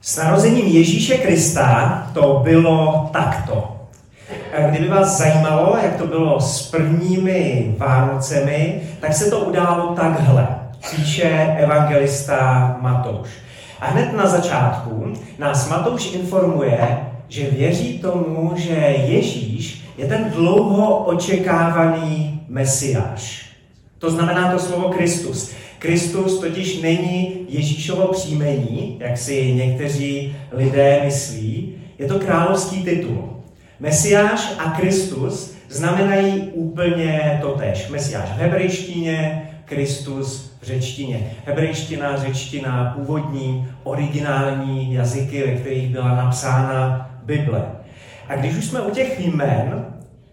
S narozením Ježíše Krista to bylo takto. Kdyby vás zajímalo, jak to bylo s prvními Vánocemi, tak se to událo takhle, píše evangelista Matouš. A hned na začátku nás Matouš informuje, že věří tomu, že Ježíš je ten dlouho očekávaný mesiáš. To znamená to slovo Kristus. Kristus totiž není Ježíšovo příjmení, jak si někteří lidé myslí, je to královský titul. Mesiáš a Kristus znamenají úplně to tež. Mesiáš v hebrejštině, Kristus v řečtině. Hebrejština, řečtina, původní, originální jazyky, ve kterých byla napsána Bible. A když už jsme u těch jmen,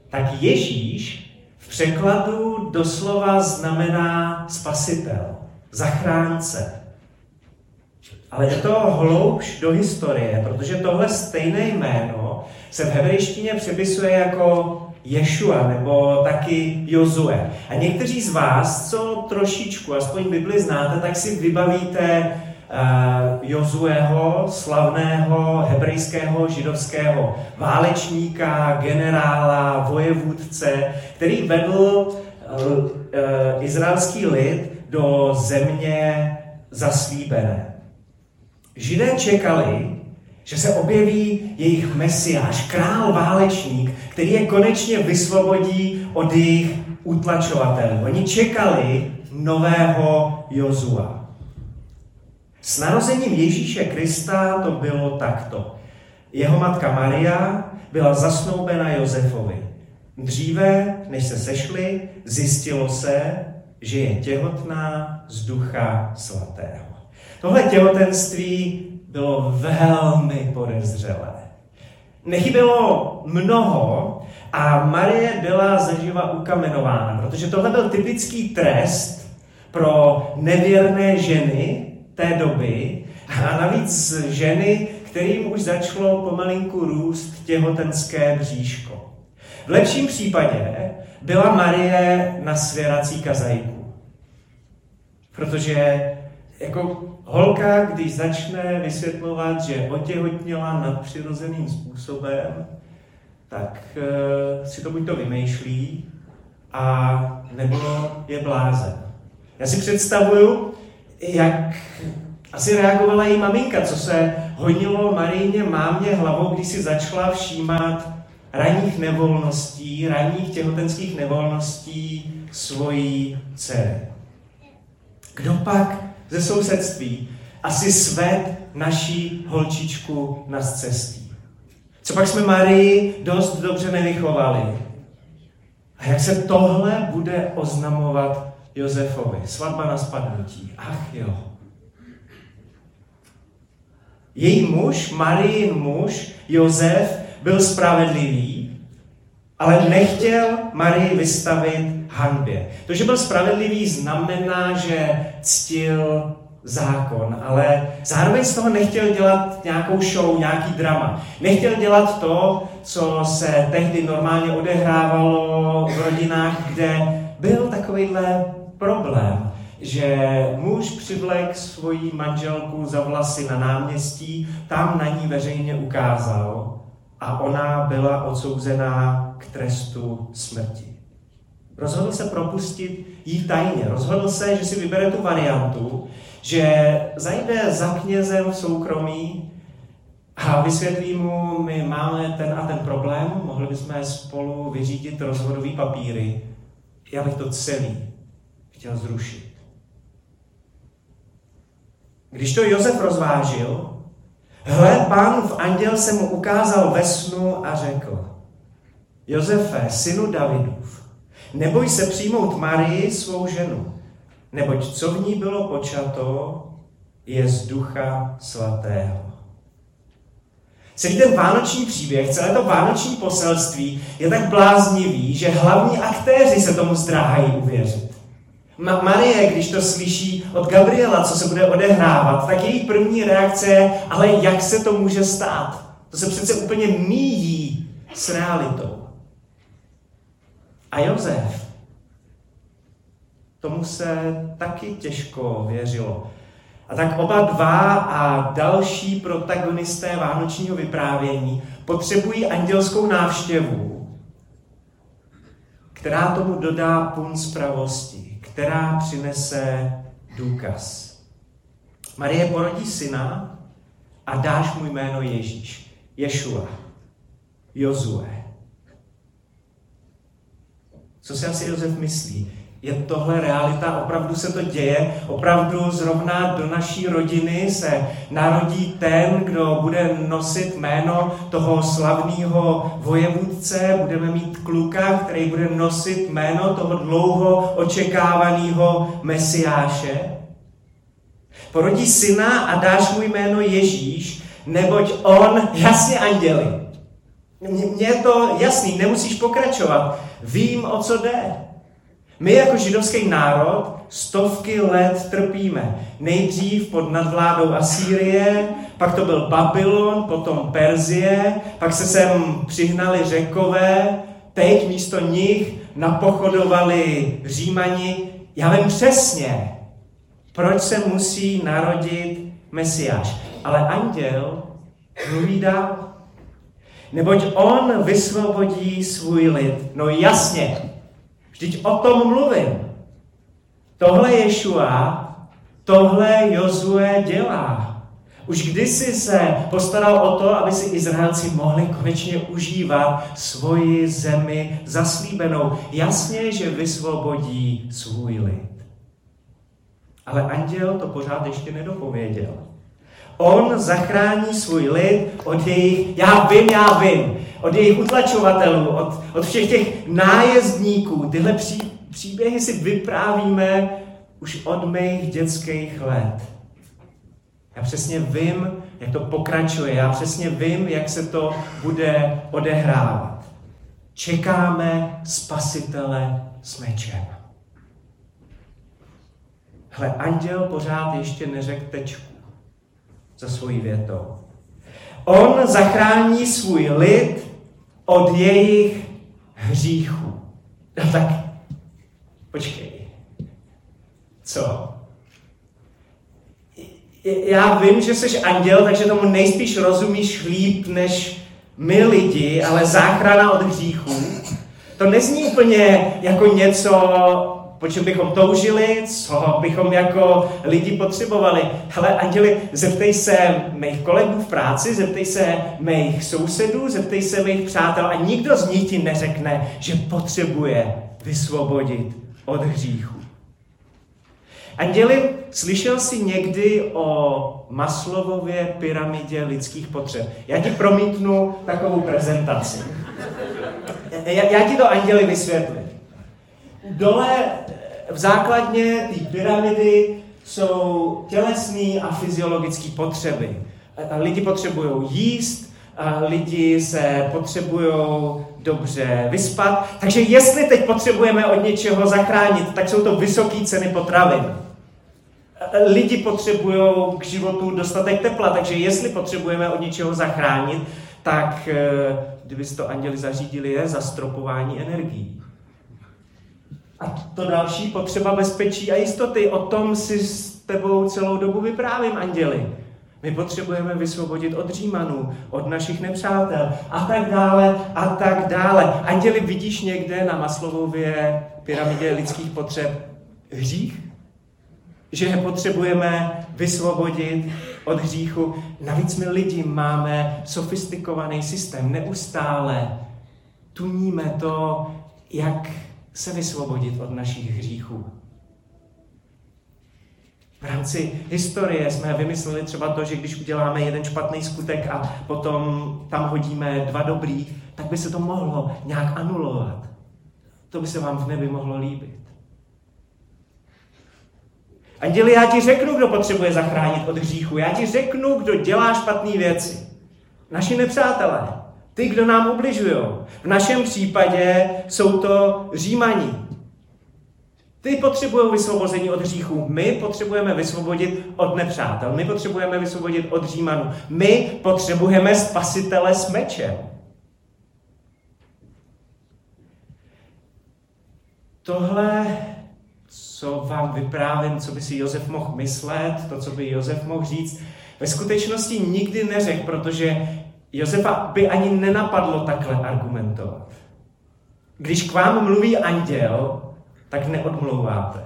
tak Ježíš v překladu doslova znamená spasitel, zachránce. Ale je to hloubš do historie, protože tohle stejné jméno se v hebrejštině přepisuje jako Ješua nebo taky Jozue. A někteří z vás, co trošičku, aspoň Bibli znáte, tak si vybavíte Jozueho, slavného hebrejského židovského válečníka, generála, vojevůdce, který vedl uh, uh, izraelský lid do země zaslíbené. Židé čekali, že se objeví jejich mesiáš, král válečník, který je konečně vysvobodí od jejich utlačovatelů. Oni čekali nového Jozua. S narozením Ježíše Krista to bylo takto. Jeho matka Maria byla zasnoubena Josefovi. Dříve, než se sešli, zjistilo se, že je těhotná z ducha svatého. Tohle těhotenství bylo velmi podezřelé. Nechybělo mnoho a Marie byla zaživa ukamenována, protože tohle byl typický trest pro nevěrné ženy té doby a navíc ženy, kterým už začalo pomalinku růst těhotenské bříško. V lepším případě byla Marie na svěrací kazajku, protože jako holka, když začne vysvětlovat, že otěhotněla nadpřirozeným způsobem, tak uh, si to buď to vymýšlí, a nebo je blázen. Já si představuju, jak asi reagovala její maminka, co se honilo Maríně mámě hlavou, když si začala všímat ranních nevolností, ranních těhotenských nevolností svojí dcery. Kdo pak ze sousedství asi sved naší holčičku na cestí. Co pak jsme Marii dost dobře nevychovali. A jak se tohle bude oznamovat Josefovi? Svatba na spadnutí. Ach jo. Její muž, Marijin muž, Josef, byl spravedlivý, ale nechtěl Marii vystavit hanbě. To, že byl spravedlivý, znamená, že ctil zákon, ale zároveň z toho nechtěl dělat nějakou show, nějaký drama. Nechtěl dělat to, co se tehdy normálně odehrávalo v rodinách, kde byl takovýhle problém, že muž přivlek svoji manželku za vlasy na náměstí, tam na ní veřejně ukázal a ona byla odsouzená k trestu smrti. Rozhodl se propustit jí tajně. Rozhodl se, že si vybere tu variantu, že zajde za knězem v soukromí a vysvětlí mu, my máme ten a ten problém, mohli bychom spolu vyřídit rozhodový papíry. Já bych to celý chtěl zrušit. Když to Josef rozvážil, hle, pánův anděl se mu ukázal ve snu a řekl, Josefe, synu Davidův, Neboj se přijmout Marii, svou ženu, neboť co v ní bylo počato, je z ducha svatého. Celý ten vánoční příběh, celé to vánoční poselství je tak bláznivý, že hlavní aktéři se tomu zdráhají uvěřit. Ma- Marie, když to slyší od Gabriela, co se bude odehrávat, tak její první reakce je, ale jak se to může stát? To se přece úplně míjí s realitou. A Jozef, tomu se taky těžko věřilo. A tak oba dva a další protagonisté vánočního vyprávění potřebují andělskou návštěvu, která tomu dodá pun zpravosti, která přinese důkaz. Marie porodí syna a dáš mu jméno Ježíš, Ješua, Jozue. Co si asi Josef myslí? Je tohle realita? Opravdu se to děje? Opravdu zrovna do naší rodiny se narodí ten, kdo bude nosit jméno toho slavného vojevůdce? Budeme mít kluka, který bude nosit jméno toho dlouho očekávaného mesiáše? Porodí syna a dáš mu jméno Ježíš, neboť on, jasně anděli. Mně je to jasný, nemusíš pokračovat. Vím, o co jde. My jako židovský národ stovky let trpíme. Nejdřív pod nadvládou Asýrie, pak to byl Babylon, potom Perzie, pak se sem přihnali řekové, teď místo nich napochodovali Římani. Já vím přesně, proč se musí narodit Mesiáš. Ale anděl mluví dál. Neboť on vysvobodí svůj lid. No jasně, vždyť o tom mluvím. Tohle Ješua, tohle Jozue dělá. Už kdysi se postaral o to, aby si Izraelci mohli konečně užívat svoji zemi zaslíbenou. Jasně, že vysvobodí svůj lid. Ale anděl to pořád ještě nedopověděl. On zachrání svůj lid od jejich, já vím, já vím, od jejich utlačovatelů, od, od všech těch nájezdníků. Tyhle pří, příběhy si vyprávíme už od mých dětských let. Já přesně vím, jak to pokračuje. Já přesně vím, jak se to bude odehrávat. Čekáme spasitele s mečem. Hle, anděl pořád ještě neřekl tečku za svojí větou. On zachrání svůj lid od jejich hříchů. No tak, počkej. Co? Já vím, že jsi anděl, takže tomu nejspíš rozumíš líp než my lidi, ale záchrana od hříchů, to nezní úplně jako něco, po čem bychom toužili, co bychom jako lidi potřebovali. Hele, anděli, zeptej se mých kolegů v práci, zeptej se mých sousedů, zeptej se mých přátel a nikdo z nich ti neřekne, že potřebuje vysvobodit od hříchu. Anděli, slyšel jsi někdy o Maslovově pyramidě lidských potřeb? Já ti promítnu takovou prezentaci. Já, já ti to, Anděli, vysvětlím. Dole v základně té pyramidy jsou tělesné a fyziologické potřeby. Lidi potřebují jíst, lidi se potřebují dobře vyspat. Takže jestli teď potřebujeme od něčeho zachránit, tak jsou to vysoké ceny potravin. Lidi potřebují k životu dostatek tepla, takže jestli potřebujeme od něčeho zachránit, tak eh, kdyby to anděli zařídili, je zastropování energií. A to další potřeba bezpečí a jistoty. O tom si s tebou celou dobu vyprávím, anděli. My potřebujeme vysvobodit od Římanů, od našich nepřátel a tak dále a tak dále. Anděli, vidíš někde na Maslovově pyramidě lidských potřeb hřích? Že je potřebujeme vysvobodit od hříchu. Navíc my lidi máme sofistikovaný systém. Neustále tuníme to, jak se vysvobodit od našich hříchů. V rámci historie jsme vymysleli třeba to, že když uděláme jeden špatný skutek a potom tam hodíme dva dobrý, tak by se to mohlo nějak anulovat. To by se vám v nebi mohlo líbit. Anděli, já ti řeknu, kdo potřebuje zachránit od hříchu. Já ti řeknu, kdo dělá špatné věci. Naši nepřátelé. Ty, kdo nám ubližují. V našem případě jsou to římaní. Ty potřebují vysvobození od hříchů. My potřebujeme vysvobodit od nepřátel. My potřebujeme vysvobodit od římanů. My potřebujeme spasitele s mečem. Tohle co vám vyprávím, co by si Josef mohl myslet, to, co by Josef mohl říct, ve skutečnosti nikdy neřekl, protože Josefa by ani nenapadlo takhle argumentovat. Když k vám mluví anděl, tak neodmlouváte.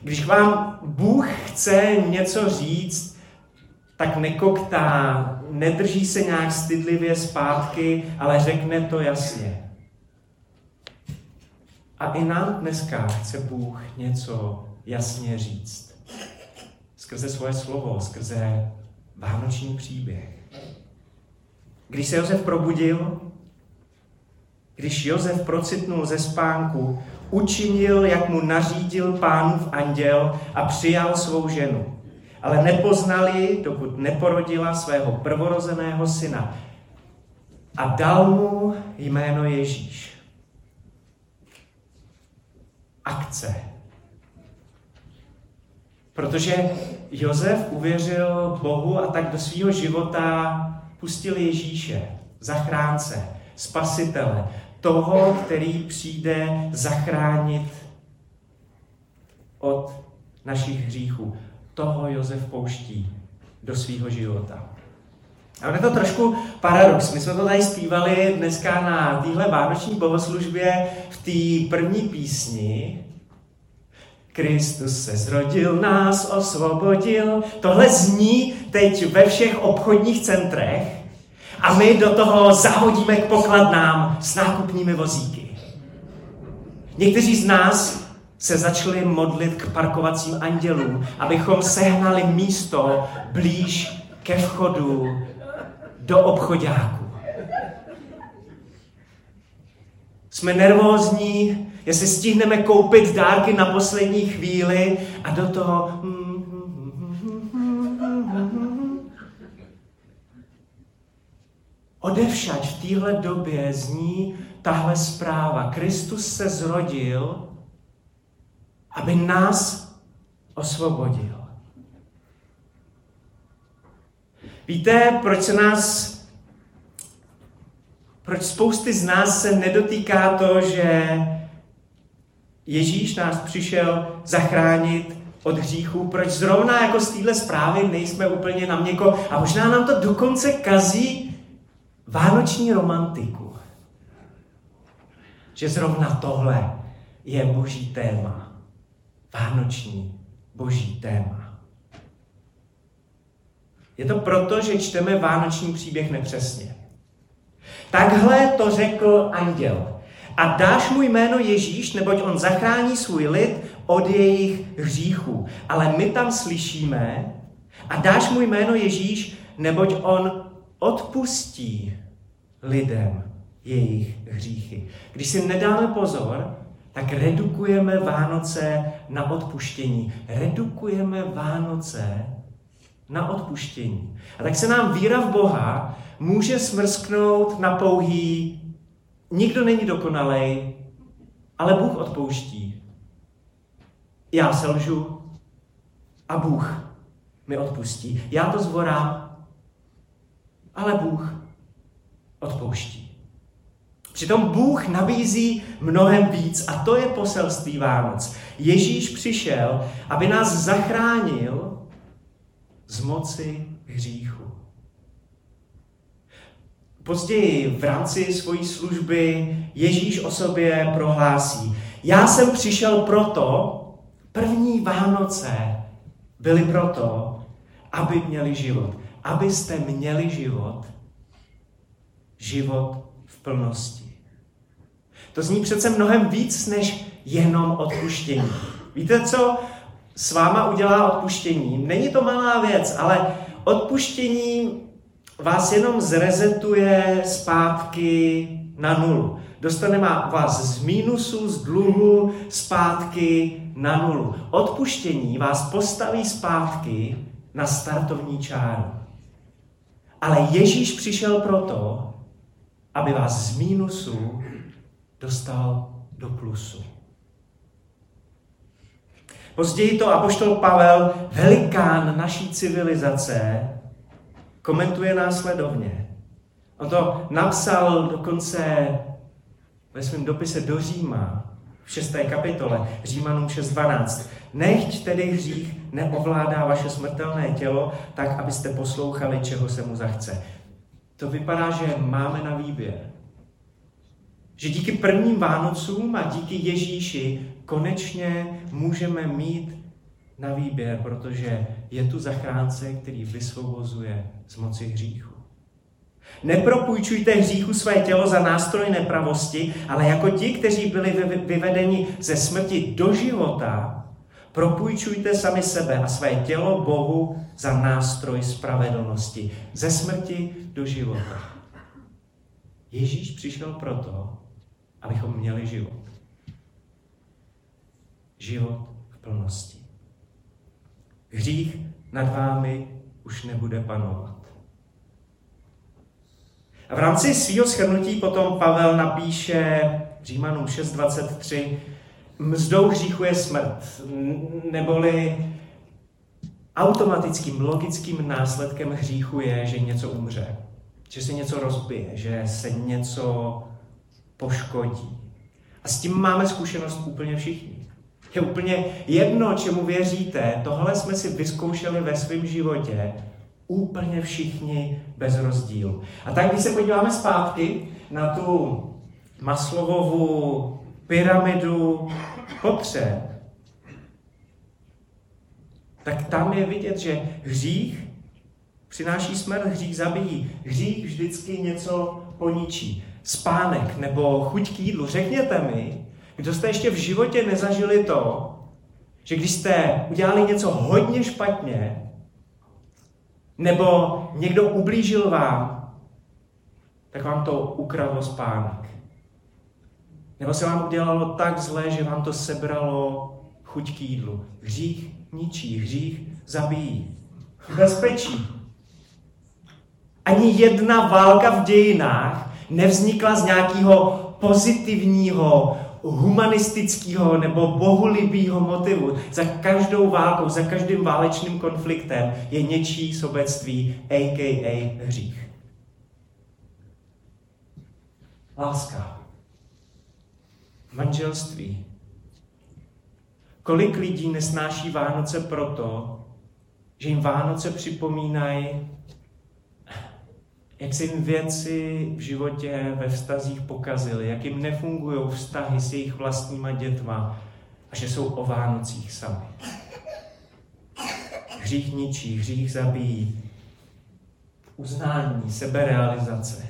Když k vám Bůh chce něco říct, tak nekoktá, nedrží se nějak stydlivě zpátky, ale řekne to jasně. A i nám dneska chce Bůh něco jasně říct. Skrze svoje slovo, skrze vánoční příběh. Když se Josef probudil, když Josef procitnul ze spánku, učinil, jak mu nařídil pánův anděl a přijal svou ženu. Ale nepoznali, dokud neporodila svého prvorozeného syna. A dal mu jméno Ježíš. Akce. Protože Josef uvěřil Bohu a tak do svého života pustil Ježíše, zachránce, spasitele, toho, který přijde zachránit od našich hříchů. Toho Josef pouští do svého života. A je to trošku paradox. My jsme to tady zpívali dneska na téhle vánoční bohoslužbě v té první písni. Kristus se zrodil, nás osvobodil. Tohle zní teď ve všech obchodních centrech a my do toho zahodíme k pokladnám s nákupními vozíky. Někteří z nás se začali modlit k parkovacím andělům, abychom sehnali místo blíž ke vchodu do obchodáku. Jsme nervózní, jestli stihneme koupit dárky na poslední chvíli a do toho hmm, Odevšať v téhle době zní tahle zpráva. Kristus se zrodil, aby nás osvobodil. Víte, proč se nás, proč spousty z nás se nedotýká to, že Ježíš nás přišel zachránit od hříchů, proč zrovna jako z téhle zprávy nejsme úplně na měko a možná nám to dokonce kazí vánoční romantiku. Že zrovna tohle je boží téma. Vánoční boží téma. Je to proto, že čteme vánoční příběh nepřesně. Takhle to řekl anděl. A dáš mu jméno Ježíš, neboť on zachrání svůj lid od jejich hříchů. Ale my tam slyšíme, a dáš mu jméno Ježíš, neboť on odpustí lidem jejich hříchy. Když si nedáme pozor, tak redukujeme Vánoce na odpuštění. Redukujeme Vánoce na odpuštění. A tak se nám víra v Boha může smrsknout na pouhý nikdo není dokonalej, ale Bůh odpouští. Já selžu a Bůh mi odpustí. Já to zvorám ale Bůh odpouští. Přitom Bůh nabízí mnohem víc a to je poselství Vánoc. Ježíš přišel, aby nás zachránil z moci hříchu. Později v rámci svojí služby Ježíš o sobě prohlásí. Já jsem přišel proto, první Vánoce byly proto, aby měli život abyste měli život, život v plnosti. To zní přece mnohem víc než jenom odpuštění. Víte, co s váma udělá odpuštění? Není to malá věc, ale odpuštění vás jenom zrezetuje zpátky na nulu. Dostane vás z mínusu, z dluhu zpátky na nulu. Odpuštění vás postaví zpátky na startovní čáru. Ale Ježíš přišel proto, aby vás z mínusu dostal do plusu. Později to apoštol Pavel, velikán naší civilizace, komentuje následovně. On to napsal dokonce ve svém dopise do Říma v 6. kapitole Římanům 6.12. Nechť tedy hřích neovládá vaše smrtelné tělo, tak, abyste poslouchali, čeho se mu zachce. To vypadá, že máme na výběr. Že díky prvním Vánocům a díky Ježíši konečně můžeme mít na výběr, protože je tu zachránce, který vysvobozuje z moci hříchu. Nepropůjčujte hříchu své tělo za nástroj nepravosti, ale jako ti, kteří byli vyvedeni ze smrti do života, propůjčujte sami sebe a své tělo Bohu za nástroj spravedlnosti. Ze smrti do života. Ježíš přišel proto, abychom měli život. Život v plnosti. Hřích nad vámi už nebude panovat. A v rámci svého shrnutí potom Pavel napíše Římanům 6.23 Mzdou hříchu je smrt, neboli automatickým, logickým následkem hříchu je, že něco umře, že se něco rozbije, že se něco poškodí. A s tím máme zkušenost úplně všichni. Je úplně jedno, čemu věříte, tohle jsme si vyzkoušeli ve svém životě, úplně všichni bez rozdílu. A tak, když se podíváme zpátky na tu Maslovovu pyramidu potřeb, tak tam je vidět, že hřích přináší smrt, hřích zabíjí. Hřích vždycky něco poničí. Spánek nebo chuť k jídlu. Řekněte mi, kdo jste ještě v životě nezažili to, že když jste udělali něco hodně špatně, nebo někdo ublížil vám, tak vám to ukradlo spánek. Nebo se vám udělalo tak zlé, že vám to sebralo chuť k jídlu. Hřích ničí, hřích zabíjí. Bezpečí. Ani jedna válka v dějinách nevznikla z nějakého pozitivního, humanistického nebo bohulibého motivu. Za každou válkou, za každým válečným konfliktem je něčí sobectví, a.k.a. hřích. Láska. Manželství. Kolik lidí nesnáší Vánoce proto, že jim Vánoce připomínají jak se jim věci v životě, ve vztazích pokazily, jak jim nefungují vztahy s jejich vlastníma dětma a že jsou o Vánocích sami. Hřích ničí, hřích zabíjí. Uznání, seberealizace.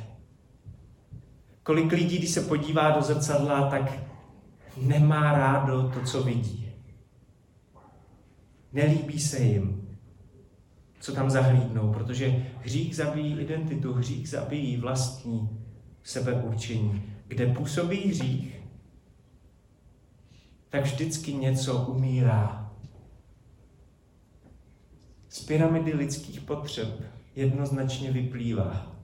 Kolik lidí, když se podívá do zrcadla, tak nemá rádo to, co vidí. Nelíbí se jim co tam zahlídnou, protože hřích zabíjí identitu, hřích zabíjí vlastní sebeurčení. Kde působí hřích, tak vždycky něco umírá. Z pyramidy lidských potřeb jednoznačně vyplývá,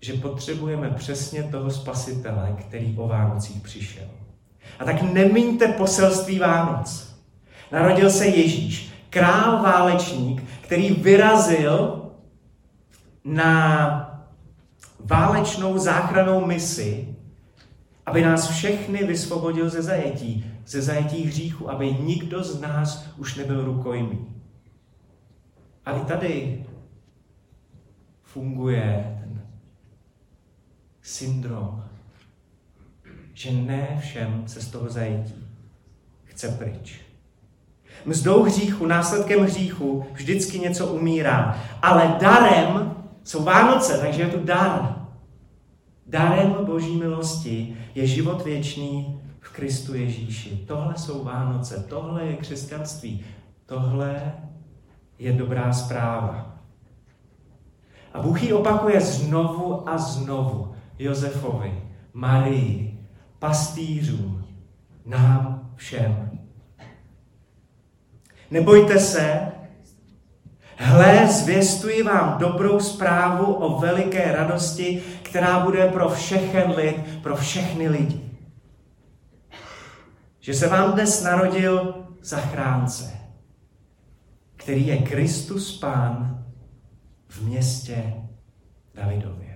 že potřebujeme přesně toho spasitele, který o Vánocích přišel. A tak nemiňte poselství Vánoc. Narodil se Ježíš, král válečník, který vyrazil na válečnou záchranou misi, aby nás všechny vysvobodil ze zajetí, ze zajetí hříchu, aby nikdo z nás už nebyl rukojmí. A i tady funguje ten syndrom, že ne všem se z toho zajetí chce pryč. Mzdou hříchu, následkem hříchu vždycky něco umírá. Ale darem jsou Vánoce, takže je tu dar. Darem Boží milosti je život věčný v Kristu Ježíši. Tohle jsou Vánoce, tohle je křesťanství, tohle je dobrá zpráva. A Bůh ji opakuje znovu a znovu Josefovi, Marii, pastýřům, nám všem. Nebojte se, hle, zvěstuji vám dobrou zprávu o veliké radosti, která bude pro všechen lid, pro všechny lidi. Že se vám dnes narodil zachránce, který je Kristus Pán v městě Davidově.